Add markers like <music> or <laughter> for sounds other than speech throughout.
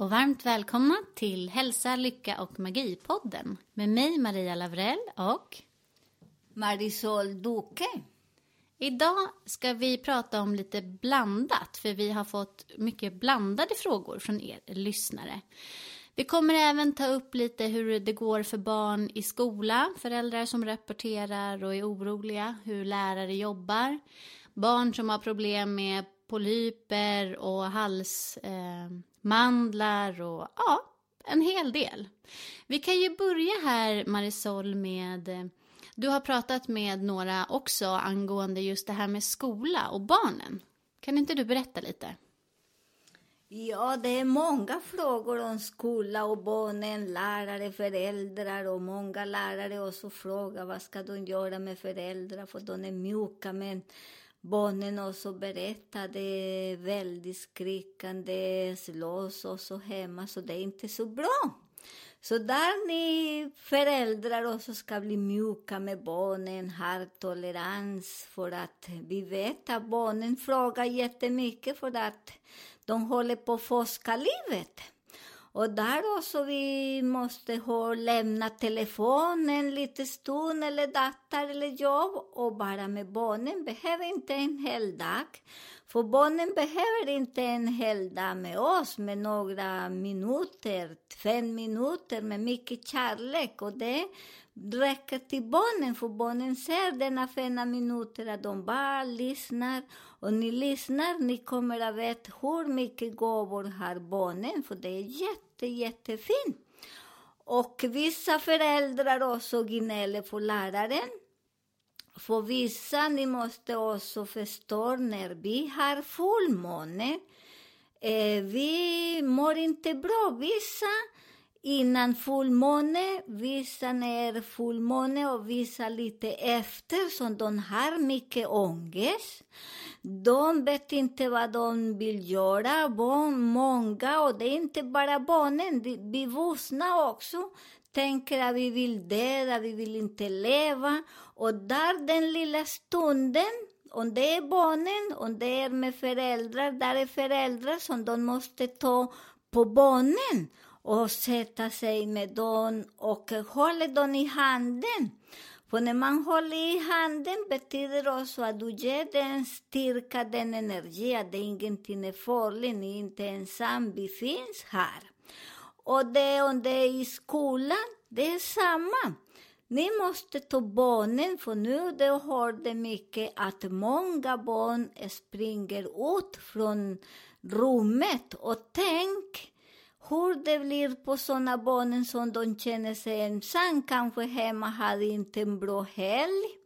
och varmt välkomna till Hälsa, Lycka och Magi-podden med mig Maria Lavrell och Marisol Duque. idag ska vi prata om lite blandat för vi har fått mycket blandade frågor från er lyssnare. Vi kommer även ta upp lite hur det går för barn i skola, föräldrar som rapporterar och är oroliga, hur lärare jobbar, barn som har problem med polyper och halsmandlar eh, mandlar och ja, en hel del. Vi kan ju börja här Marisol med eh, du har pratat med några också angående just det här med skola och barnen. Kan inte du berätta lite? Ja, det är många frågor om skola och barnen, lärare, föräldrar och många lärare också frågar vad ska de göra med föräldrar för de är mjuka men barnen också berättade väldigt skrikande, slåss och så hemma så det är inte så bra. Så där ni föräldrar också ska bli mjuka med barnen, ha tolerans för att vi vet att barnen frågar jättemycket för att de håller på att forska livet. Och där också vi måste ha lämna telefonen lite stund eller dator eller jobb och bara med barnen behöver inte en hel dag. För barnen behöver inte en hel dag med oss med några minuter, fem minuter med mycket kärlek och det räcker till barnen för barnen ser denna fina minuter att de bara lyssnar och ni lyssnar, ni kommer att veta hur mycket gåvor har barnen för det är jätte, jättefint. Och vissa föräldrar också gnäller på läraren. För vissa, ni måste också förstå, när vi har fullmåne, eh, vi mår inte bra. Vissa innan fullmåne, vissa när fullmåne och vissa lite efter, så de har mycket ångest. De vet inte vad de vill göra, barn, många, och det är inte bara barnen, vi vuxna också tänker att vi vill döda, vi vill inte leva. Och där den lilla stunden, om det är barnen, om det är med föräldrar, där är föräldrar som de måste ta på barnen och sätta sig med dem och hålla dem i handen. För när man håller i handen betyder det också att du ger den styrka, den energi, att ingenting är farligt, ni är inte ensam, vi finns här. Och det om det är i skolan, det är samma. Ni måste ta barnen, för nu det har det mycket att många barn springer ut från rummet. Och tänk hur det blir på såna barnen som de känner sig ensam, kanske hemma hade inte en bra helg.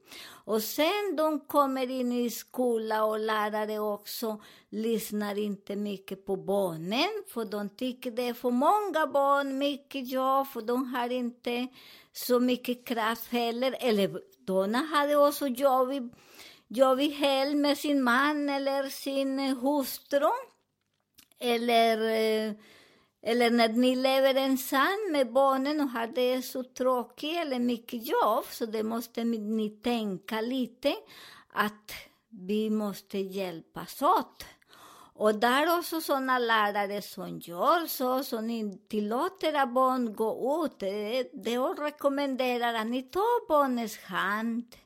Och sen de kommer in i skola och lärare också lyssnar inte mycket på barnen, för de tycker det är för många barn, mycket jobb, för de har inte så mycket kraft heller. Eller de hade också jobbig, jobbig helg med sin man eller sin hustru. Eller eh, eller när ni lever ensam med barnen och har det så tråkigt eller mycket jobb, så det måste ni tänka lite att vi måste hjälpas åt. Och där också sådana lärare som gör så, som ni tillåter att barn gå ut. Det, det rekommenderar att ni tar barnens hand,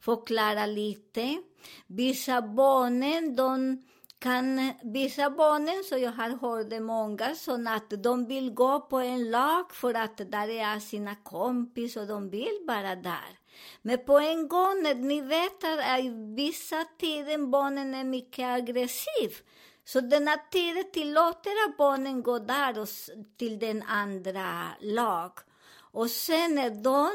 förklara lite. Vissa barnen, de kan vissa barnen, så jag har hört det många, så att de vill gå på en lag för att där är sina kompis och de vill bara där. Men på en gång, när ni vet att i vissa tider barnen är mycket aggressiv, Så denna tiden tillåter att barnen går där och till den andra lag. Och sen när de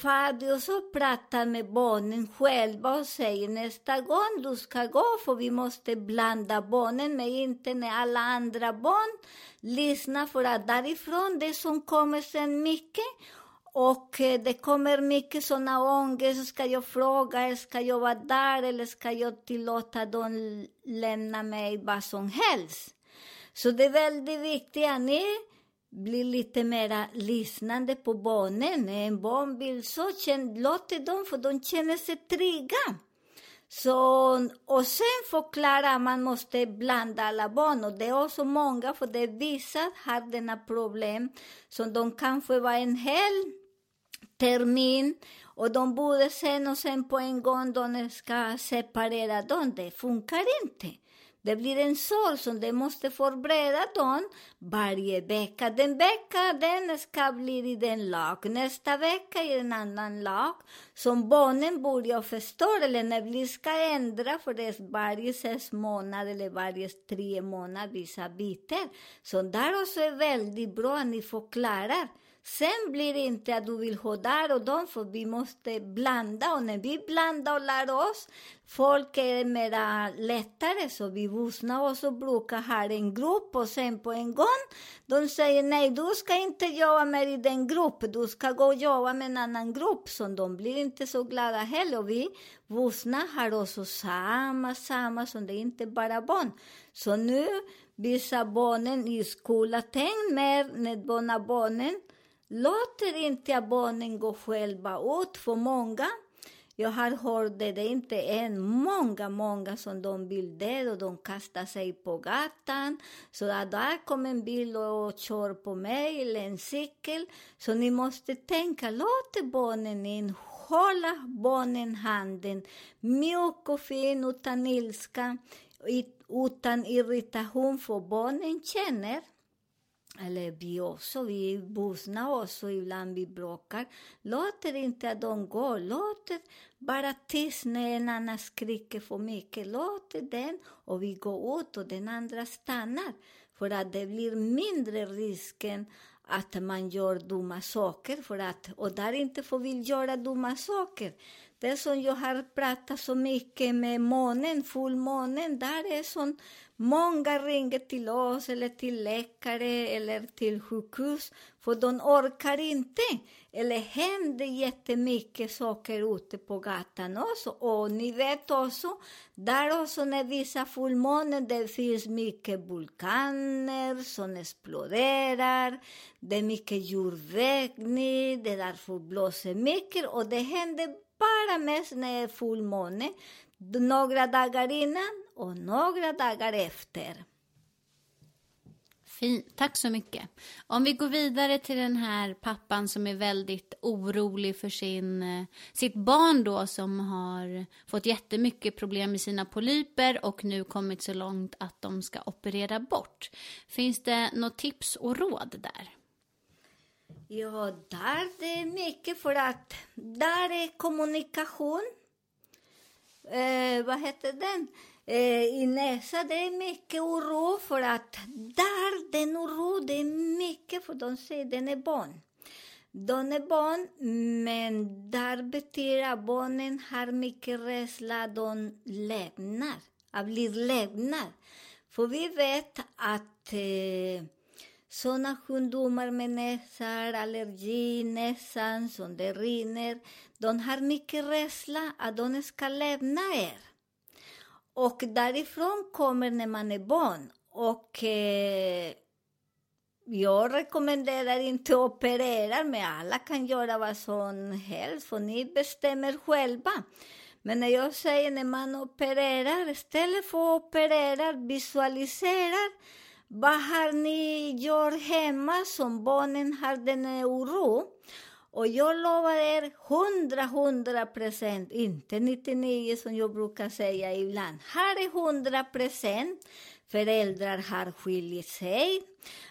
Fadio så pratar med barnen själva och säger nästa gång du ska gå för vi måste blanda barnen men inte när alla andra barn lyssnar för att därifrån det som kommer sen mycket och eh, det kommer mycket såna ångest. Ska jag fråga, ska jag vara där eller ska jag tillåta dem lämna mig vad som helst? Så det är väldigt viktigt att ni blir lite mer lyssnande på barnen. När en barn vill så, känn, låt dem för de känner sig trygga. Så, och sen förklara att man måste blanda alla barn. Och det är också många, för det är vissa har denna problem. Så de kanske var en hel termin och de borde sen och sen på en gång de ska separera dem. Det funkar inte. Det blir en sorg som de måste förbereda dem varje vecka. Den vecka den ska bli i den lag, nästa vecka i en annan lag. Som barnen börjar förstå, eller när vi ska ändra för det är varje sex månader eller varje tre månader vissa bitar. Så där också är väldigt bra att ni förklarar. Sen blir det inte att du vill ha där och dem, för vi måste blanda. Och när vi blandar och lär oss, folk är mera lättare. Så vi vuxna också brukar ha en grupp och sen på en gång, de säger nej, du ska inte jobba med i den gruppen, du ska gå och jobba med en annan grupp. Så de blir inte så glada heller. Och vi vuxna har också samma, samma, som det är inte bara barn. Så nu visar barnen i skolan, tänk mer när barnen, barnen låter inte barnen gå själva ut för många. Jag har hört det, det är inte en, många, många som de vill det och de kastar sig på gatan. Så att där kommer en bil och kör på mig eller en cykel. Så ni måste tänka, låt barnen in, hålla barnen handen, mjuk och fin utan ilska, utan irritation, för barnen känner eller vi också, vi vuxna också, ibland vi bråkar. Låter inte att de går, låter bara tills när en annan skriker för mycket. Låter den och vi går ut och den andra stannar. För att det blir mindre risken att man gör dumma saker. För att, och där inte får vi göra dumma saker. Det som jag har pratat så mycket med månen, fullmånen, där är som Många ringer till oss eller till läkare eller till sjukhus för de orkar inte. Eller händer jättemycket saker ute på gatan också. Och ni vet också, där också när vissa fullmånen det finns mycket vulkaner som exploderar. Det är mycket jordvägning, det därför blåser mycket och det händer bara mest när det är fullmåne. Några dagar innan och några dagar efter. Fint, tack så mycket. Om vi går vidare till den här pappan som är väldigt orolig för sin, eh, sitt barn då som har fått jättemycket problem med sina polyper och nu kommit så långt att de ska operera bort. Finns det något tips och råd där? Ja, där det är mycket för att där är kommunikation. Eh, vad heter den? Eh, I näsa det är mycket oro för att där, den oro, det är mycket för de säger den är barn. De är barn, men där betyder att barnen har mycket rädsla, de lämnar, att bli lämnade. För vi vet att eh, sådana sjukdomar med näsar, allergi, näsan som det rinner, de har mycket rädsla att de ska lämna er. Och därifrån kommer när man är barn. Och eh, jag rekommenderar inte att operera, men alla kan göra vad som helst, för ni bestämmer själva. Men när jag säger när man opererar, istället för att operera, visualiserar vad har ni gjort hemma som barnen har den oro? Och jag lovar er 100, 100 procent, inte 99 som jag brukar säga ibland. Här är 100 procent. Föräldrar har skilt sig.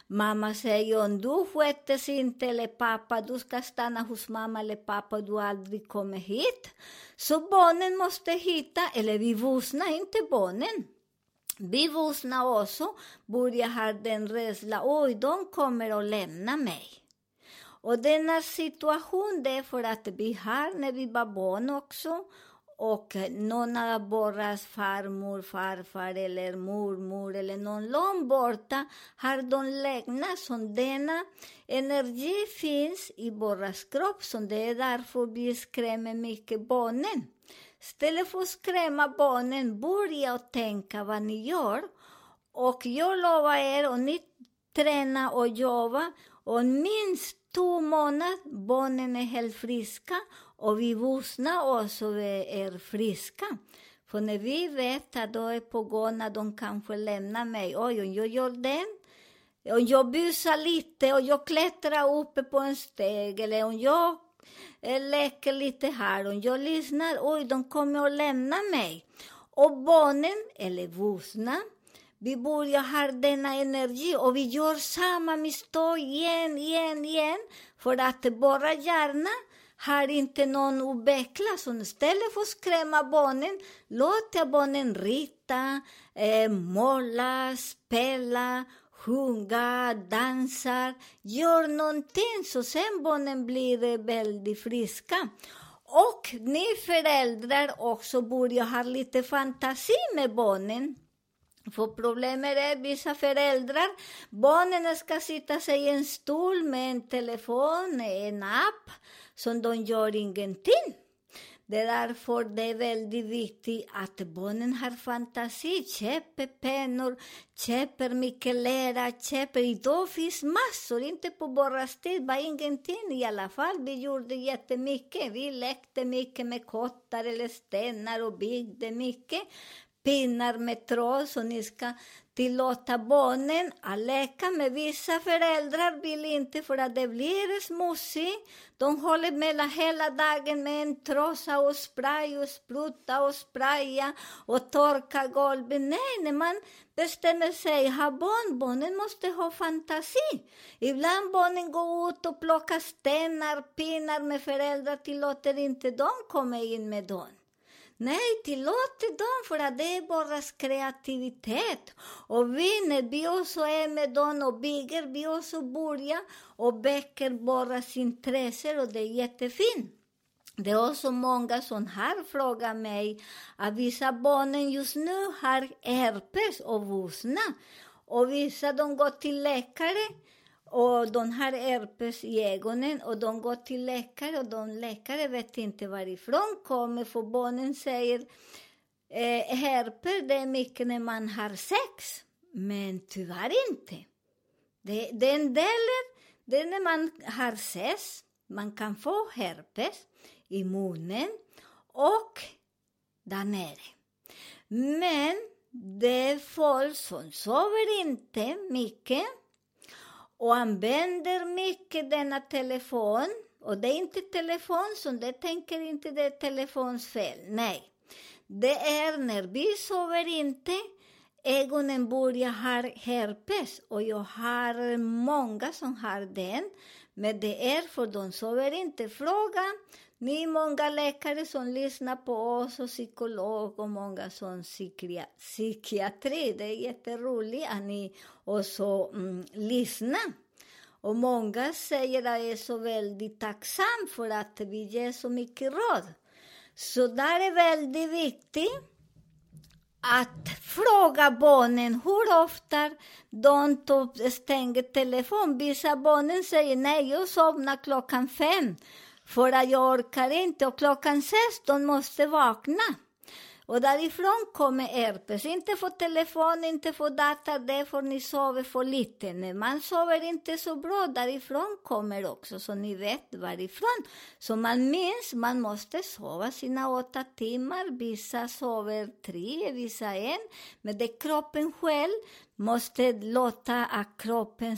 Mamma säger om du sköter inte eller pappa, du ska stanna hos mamma eller pappa, du aldrig kommer hit. Så barnen måste hitta, eller vi vuxna, inte barnen. Vi vuxna också börjar ha den rädslan, oj, de kommer att lämna mig. Och denna situation, det är för att vi har när vi var barn också, och någon av våra farmor, farfar eller mormor eller någon långt borta har de lämnat som denna energi finns i våra kropp, så det är därför vi skrämmer mycket barnen. Istället för att skrämma barnen, börja och tänka vad ni gör. Och jag lovar er, om ni tränar och jobbar, och minst två månader, barnen är helt friska. Och vi vuxna också är friska. För när vi vet att de är på gång att de kanske lämnar mig, oj, om jag gör den, om jag busar lite och jag klättrar uppe på en steg. Eller om jag Eh, leker lite här, och jag lyssnar, oj, de kommer att lämna mig. Och barnen, eller vuxna, vi börjar ha denna energi och vi gör samma misstag igen, igen, igen. För att våra hjärna har inte någon utveckla. Så istället för att skrämma barnen, låt barnen rita, eh, måla, spela, sjunga, dansa. Gör någonting så sen barnen blir väldigt friska. Och ni föräldrar också börjar ha lite fantasi med barnen. För problemet är vissa föräldrar, barnen ska sitta sig i en stol med en telefon, en app, som de gör ingenting. Det är därför det är väldigt viktigt att barnen har fantasi, köper pennor, köper mycket lera, köper... Idag finns massor, inte på våra tid, bara ingenting i alla fall. Vi gjorde jättemycket. Vi lekte mycket med kottar eller stenar och byggde mycket pinnar med tråd så ni ska tillåta barnen att leka med vissa föräldrar vill inte för att det blir smutsigt. De håller med hela dagen med en trosa och spray och spruta och spraya och torka golvet. Nej, när man bestämmer sig ha barn, barnen måste ha fantasi. Ibland barnen går ut och plockar stenar, pinnar med föräldrar, tillåter inte dem komma in med dem. Nej, tillåt dem för att det är bara kreativitet. Och vi, när vi också är med dem och bygger, vi också börjar och väcker deras intressen och det är jättefint. Det är också många som har frågat mig att vissa barnen just nu har herpes och vuxna. Och vissa de går till läkare och de har herpes i ögonen och de går till läkare och de läkare vet inte varifrån kommer för barnen säger eh, herpes det är mycket när man har sex. Men tyvärr inte. Det, den delen, det är när man har sex, man kan få herpes i munnen och där nere. Men det är folk som sover inte mycket och använder mycket denna telefon. Och det är inte telefon som det tänker inte det är telefonsfel. Nej. Det är när vi sover inte, ögonen börjar ha herpes. Och jag har många som har den. Men det är för de sover inte. Fråga ni är många läkare som lyssnar på oss och psykolog och många som psykia psykiatri. Det är jätteroligt att ni också mm, lyssnar. Och många säger att jag är så väldigt tacksam för att vi ger så mycket råd. Så där är väldigt viktigt att fråga barnen hur ofta de stänger telefonen. Vissa barnen säger nej, jag somnar klockan fem. För att jag orkar inte och klockan sex, de måste vakna. Och därifrån kommer herpes. Inte för telefon, inte för data, det är för ni sover för lite. När man sover inte så bra, därifrån kommer också, så ni vet varifrån. Så man minns, man måste sova sina åtta timmar. Vissa sover tre, vissa en. Men det är kroppen själv måste låta att kroppen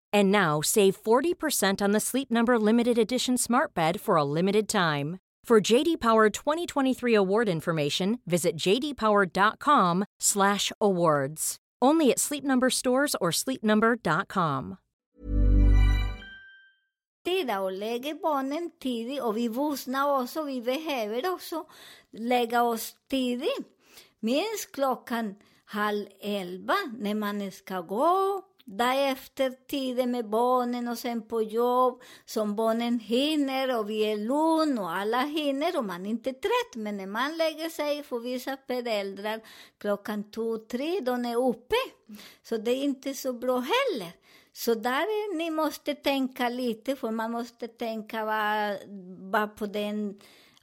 And now save 40% on the Sleep Number limited edition Smart Bed for a limited time. For JD Power 2023 award information, visit jdpower.com/awards. Only at Sleep Number stores or sleepnumber.com. tida och lägger barnen tidigt och vi vuxna också, vi behöver också lägga oss tidigt. Minst klockan halv elva när man ska gå, därefter tiden med barnen och sen på jobb, som barnen hinner och vi är lugn och alla hinner och man är inte trött. Men när man lägger sig för vissa föräldrar klockan två, tre, de är uppe. Så det är inte så bra heller. Så där är, ni måste tänka lite, för man måste tänka vad, vad på den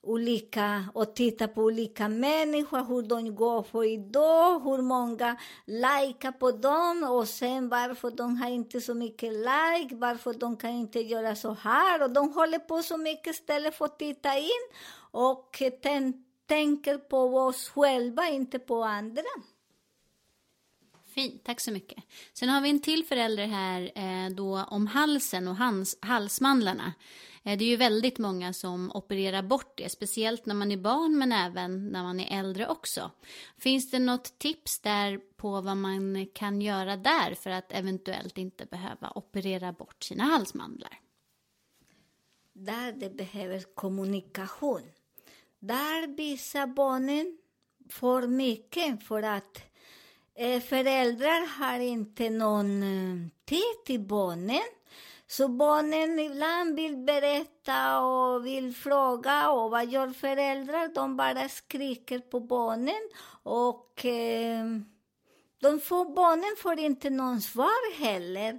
olika och titta på olika människor, hur de går för idag, hur många likar på dem och sen varför de har inte så mycket like, varför de kan inte göra så här och de håller på så mycket istället för att titta in och tän- tänker på oss själva, inte på andra. Fint, tack så mycket. Sen har vi en till förälder här eh, då om halsen och hans, halsmandlarna. Eh, det är ju väldigt många som opererar bort det, speciellt när man är barn men även när man är äldre också. Finns det något tips där på vad man kan göra där för att eventuellt inte behöva operera bort sina halsmandlar? där det behövs kommunikation. Där visar barnen för mycket för att eh, föräldrar har inte någon eh, tid till barnen. Så barnen ibland vill berätta och vill fråga och vad gör föräldrar? De bara skriker på barnen och eh, de får, barnen får inte någon svar heller.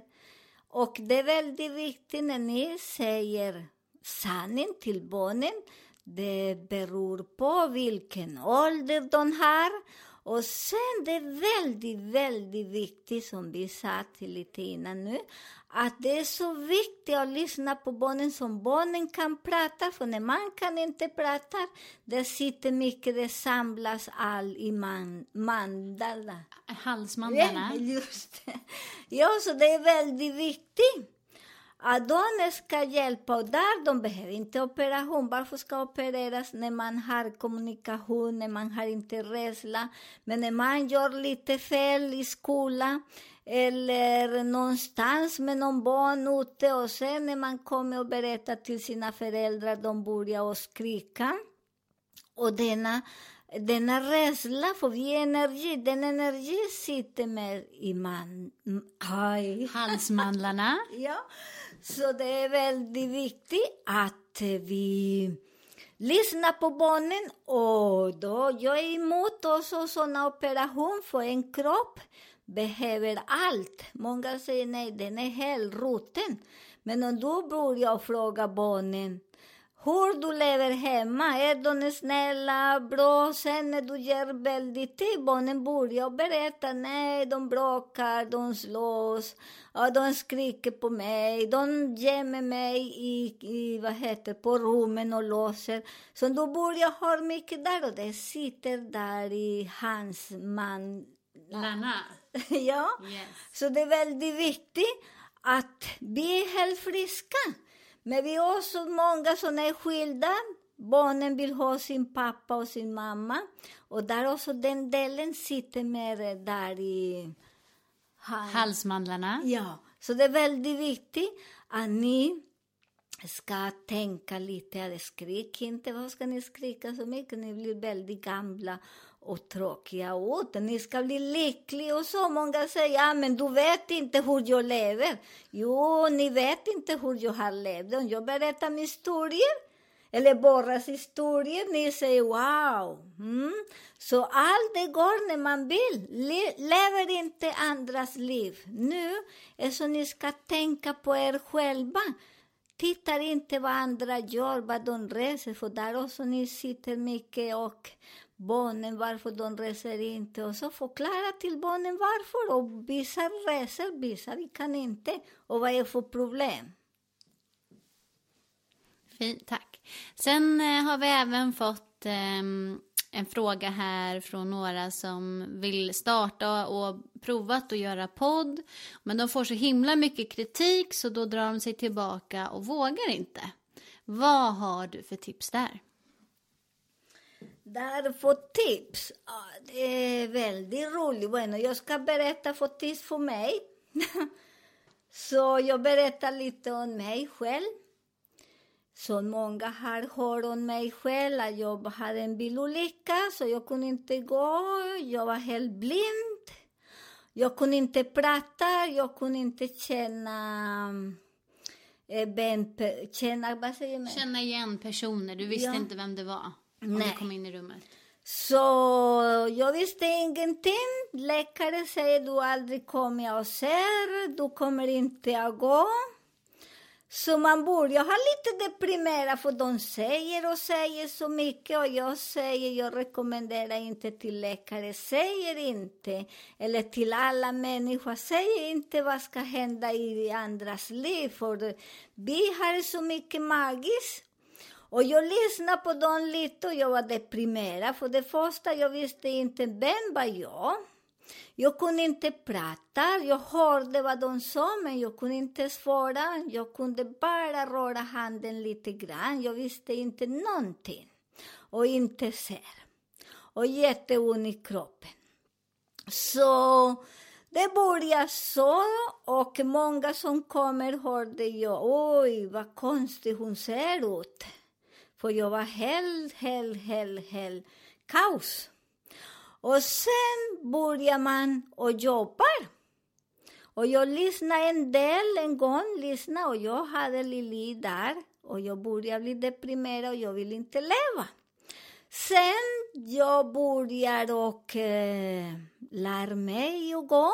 Och det är väldigt viktigt när ni säger sanningen till barnen. Det beror på vilken ålder de har. Och sen det är väldigt, väldigt viktigt, som vi sa till lite innan nu, att det är så viktigt att lyssna på barnen som barnen kan prata, för när man kan inte prata, det sitter mycket, det samlas all i man, mandala. Halsmandlarna? Ja, just det. Ja, så det är väldigt viktigt att de ska hjälpa och där de behöver inte operation. Varför ska opereras när man har kommunikation, när man har inte rädsla? Men när man gör lite fel i skolan eller någonstans med någon barn ute och sen när man kommer och berättar till sina föräldrar, de börjar och skrika. Och denna, denna rädsla, för vi är energi, den energi sitter med i man... Aj. Halsmandlarna? Ja, <laughs> så det är väldigt viktigt att eh, vi lyssnar på barnen och då, jag är emot också sådana operationer för en kropp behöver allt. Många säger nej, den är helt rutten. Men om du börjar fråga barnen hur du lever hemma, är de snälla, bra? Sen när du ger väldigt tid, barnen börjar berätta, nej, de bråkar, de slåss, ja, de skriker på mig, de gömmer mig i, i, vad heter på rummen och låser. Så du börjar höra mycket där och det sitter där i hans man. Lärna? <laughs> ja, Yes. så det är väldigt viktigt att vi är helt friska. Men vi är också många som är skilda. Barnen vill ha sin pappa och sin mamma. Och där också den delen sitter mer där i... han- Halsmandlarna? Ja, så det är väldigt viktigt att ni ska tänka lite, skrik inte, vad ska ni skrika så mycket? Ni blir väldigt gamla och tråkiga ut. Ni ska bli lyckliga och så. Många säger, ja men du vet inte hur jag lever. Jo, ni vet inte hur jag har levt. Om jag berättar min historier, eller Borras historier, ni säger wow. Mm. Så allt det går när man vill. Le lever inte andras liv. Nu är så ni ska tänka på er själva. Tittar inte vad andra gör, vad de reser, för där också ni sitter mycket och barnen varför de reser inte och så förklara till barnen varför och vissa reser, vissa kan inte och vad är för problem. Fint, tack. Sen eh, har vi även fått eh, en fråga här från några som vill starta och provat att göra podd. Men de får så himla mycket kritik så då drar de sig tillbaka och vågar inte. Vad har du för tips där? Där Därför tips, ja, det är väldigt roligt. Bueno, jag ska berätta för tips för mig. <laughs> så jag berättar lite om mig själv. Så många har hört om mig själv att jag hade en bilolycka så jag kunde inte gå. Jag var helt blind. Jag kunde inte prata, jag kunde inte känna... Ben, känna, vad säger man? Känna igen personer, du visste Ja. inte vem det var. Om Nej. du kom in i rummet. Så jag visste ingenting. Läkare säger du aldrig kommer och ser, du kommer inte att gå. Så man borde, jag har lite deprimerad för de säger och säger så mycket och jag säger, jag rekommenderar inte till läkare, säger inte. Eller till alla människor, säger inte vad ska hända i andras liv för vi har så mycket magiskt. Och jag lyssnade på dem lite och jag var deprimerad. För det första, jag visste inte vem var jag. Jag kunde inte prata. Jag hörde vad de sa, men jag kunde inte svara. Jag kunde bara röra handen lite grann. Jag visste inte någonting. Och inte ser. Och jätteont i kroppen. Så det började så och många som kommer hörde jag, oj vad konstigt hon ser ut. För jag var helt, helt, helt, helt kaos. Och sen börjar man och jobbar. Och jag lyssnade en del en gång, lyssnade, och jag hade Lili där. Och jag började bli deprimerad och jag ville inte leva. Sen jag började och eh, lär mig att gå.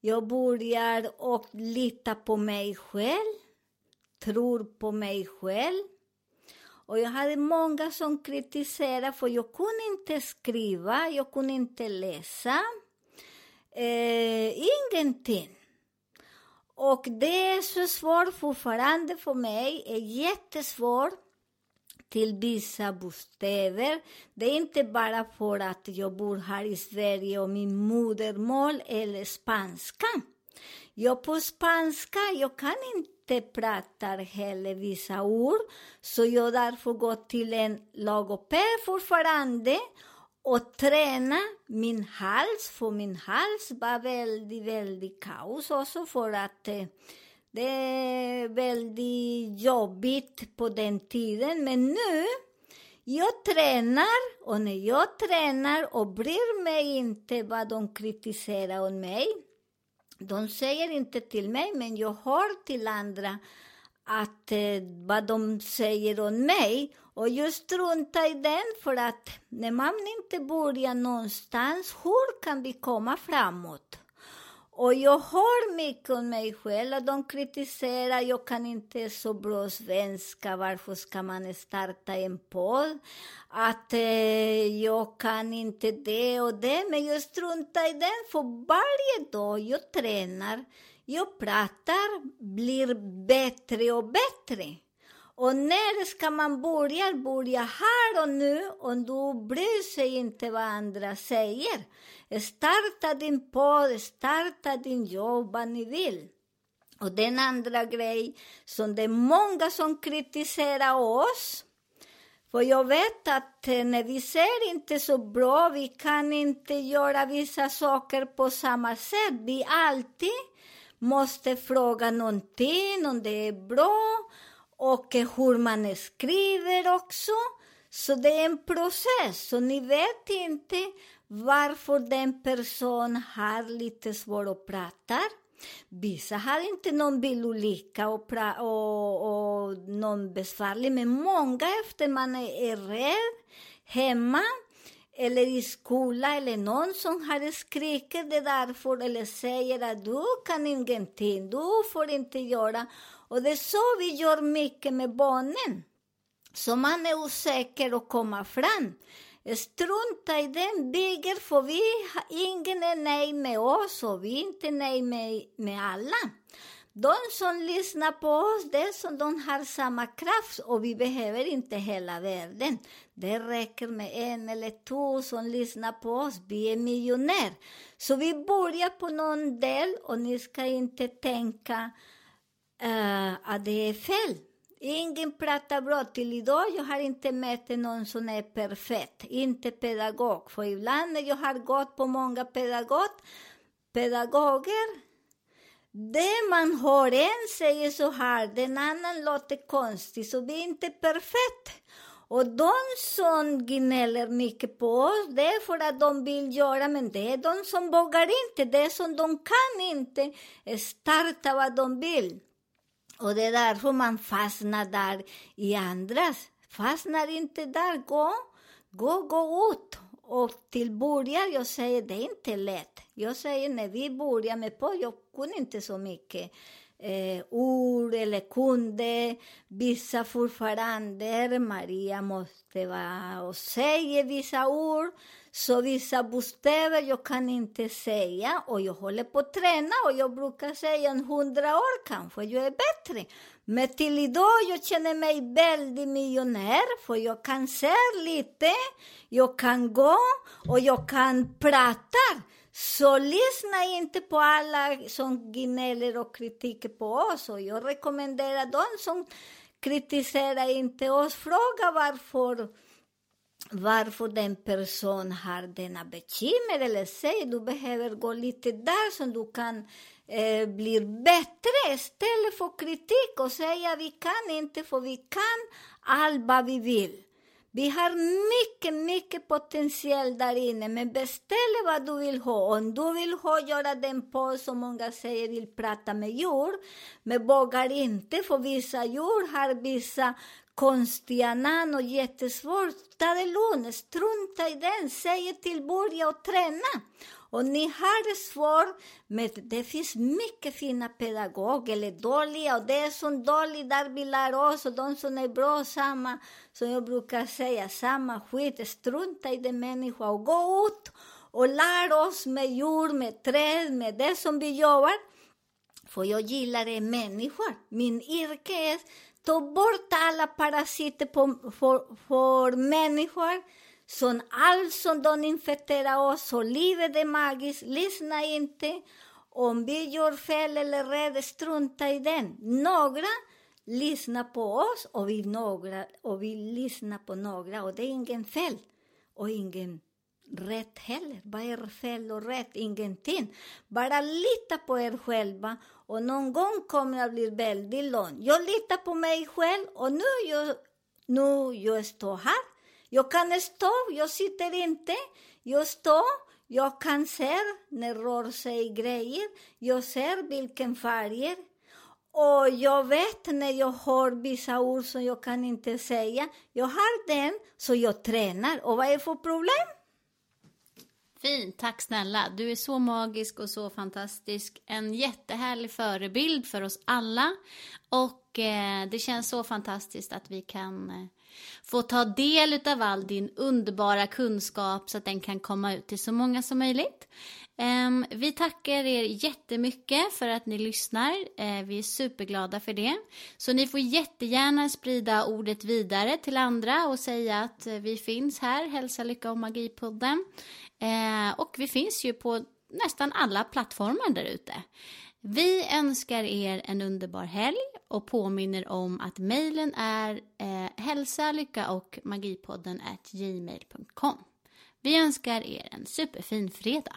Jag börjar och lita på mig själv, tror på mig själv. Och jag hade många som kritiserade för jag kunde inte skriva, jag kunde inte läsa. Eh, ingenting. Och det är så svårt fortfarande för mig, är jättesvårt till vissa bostäder. Det är inte bara för att jag bor här i Sverige och min modermål är spanska. Jag på spanska, jag kan inte prata heller vissa ord, så jag därför går till en logoped fortfarande och träna min hals, för min hals var väldigt, väldigt kaos också för att eh, det är väldigt jobbigt på den tiden. Men nu, jag tränar och när jag tränar och bryr mig inte vad de kritiserar om mig. De säger inte till mig, men jag hör till andra att eh, vad de säger om mig. Och jag struntar i den för att när man inte börjar någonstans, hur kan vi komma framåt? Och jag hör mycket om mig själv, de kritiserar, jag kan inte så bra svenska, varför ska man starta en podd? Att eh, jag kan inte det och det, men jag struntar i den, för varje dag jag tränar, jag pratar, blir bättre och bättre. Och när ska man börja? Börja här och nu och du bryr sig inte vad andra säger. Starta din podd, starta din jobb, vad ni vill. Och den andra grej som det är många som kritiserar oss. För jag vet att eh, när vi ser inte så bra, vi kan inte göra vissa saker på samma sätt. Vi alltid måste fråga någonting om det är bra och eh, hur man skriver också. Så det är en process, så ni vet inte varför den personen har lite svårt att prata. Vissa har inte någon bilolycka och, pra- och, och någon besvärlig, men många efter man är, är rädd hemma eller i skola eller någon som har skrikit det därför eller säger att du kan ingenting, du får inte göra. Och det är så vi gör mycket med barnen. Så man är osäker att komma fram. Strunta i den bygger för vi, har- ingen är nöjd med oss och vi är inte nöjda med, med alla. De som lyssnar på oss, det är som de har samma kraft och vi behöver inte hela världen. Det räcker med en eller två som lyssnar på oss. Vi är miljonärer. Så vi börjar på någon del och ni ska inte tänka Eh, uh, att det är fel. Ingen pratar bra till idag. Jag har inte mött någon som är perfekt, inte pedagog. För ibland när jag har gått på många pedagog, pedagoger, det man hör en säger så här, den annan låter konstigt, så vi är inte perfekt. Och de som gnäller mycket på oss, det är för att de vill göra, men det är de som vågar inte, det är som de kan inte starta vad de vill. Och det är därför man fastnar där i andras. Fastnar inte där, gå, gå, gå ut. Och till början, jag säger det är inte lätt. Jag säger när vi började med på, jag kunde inte så mycket eh, ord eller kunde vissa fortfarande. Maria måste vara och säga vissa ord. Så vissa bokstäver jag kan inte säga och jag håller på att träna och jag brukar säga en hundra år kanske jag är bättre. Men till idag jag känner mig väldigt miljonär för jag kan se lite, jag kan gå och jag kan prata. Så lyssna inte på alla som gnäller och kritiker på oss. Och jag rekommenderar de som kritiserar inte oss, fråga varför varför den person har denna bekymmer eller säg du behöver gå lite där så du kan eh, bli bättre istället för kritik och säga vi kan inte för vi kan allt vad vi vill. Vi har mycket, mycket potential där inne, men beställ vad du vill ha. Om du vill ha, göra den på som många säger, vill prata med djur, men vågar inte, för vissa djur har vissa konstiga namn och jättesvårt. Ta det lugnt, strunta i den, säg till börja och träna. Och ni har det svårt, men det finns mycket fina pedagoger, eller dåliga, och det är som dåligt där vi lär oss, och de som är bra, samma, som jag brukar säga, samma skit, strunta i den människa och gå ut och lär oss med djur, med träd, med det som vi jobbar. För jag gillar är människor. Min yrke är ta bort alla parasiter på, för, för människor. Så allt som de infekterar oss, så livet är magiskt. Lyssna inte. Om vi gör fel eller rätt, strunta i den. Några lyssnar på oss och vi, några, och vi lyssnar på några och det är ingen fel och ingen rätt heller. Vad är fel och rätt? Ingenting. Bara lita på er själva och någon gång kommer jag att bli väldigt lång. Jag litar på mig själv och nu jag, nu jag står här. Jag kan stå, jag sitter inte. Jag står, jag kan se när det rör sig grejer. Jag ser vilken färger. Och jag vet när jag har vissa ord som jag kan inte säga. Jag har den, så jag tränar. Och vad är det för problem? Fint, tack snälla. Du är så magisk och så fantastisk. En jättehärlig förebild för oss alla. Och eh, det känns så fantastiskt att vi kan eh, få ta del av all din underbara kunskap så att den kan komma ut till så många som möjligt. Ehm, vi tackar er jättemycket för att ni lyssnar. Eh, vi är superglada för det. Så ni får jättegärna sprida ordet vidare till andra och säga att eh, vi finns här, Hälsa, Lycka och Magipodden. Eh, och vi finns ju på nästan alla plattformar där ute. Vi önskar er en underbar helg och påminner om att mejlen är eh, hälsa, lycka och magipodden at gmail.com. Vi önskar er en superfin fredag.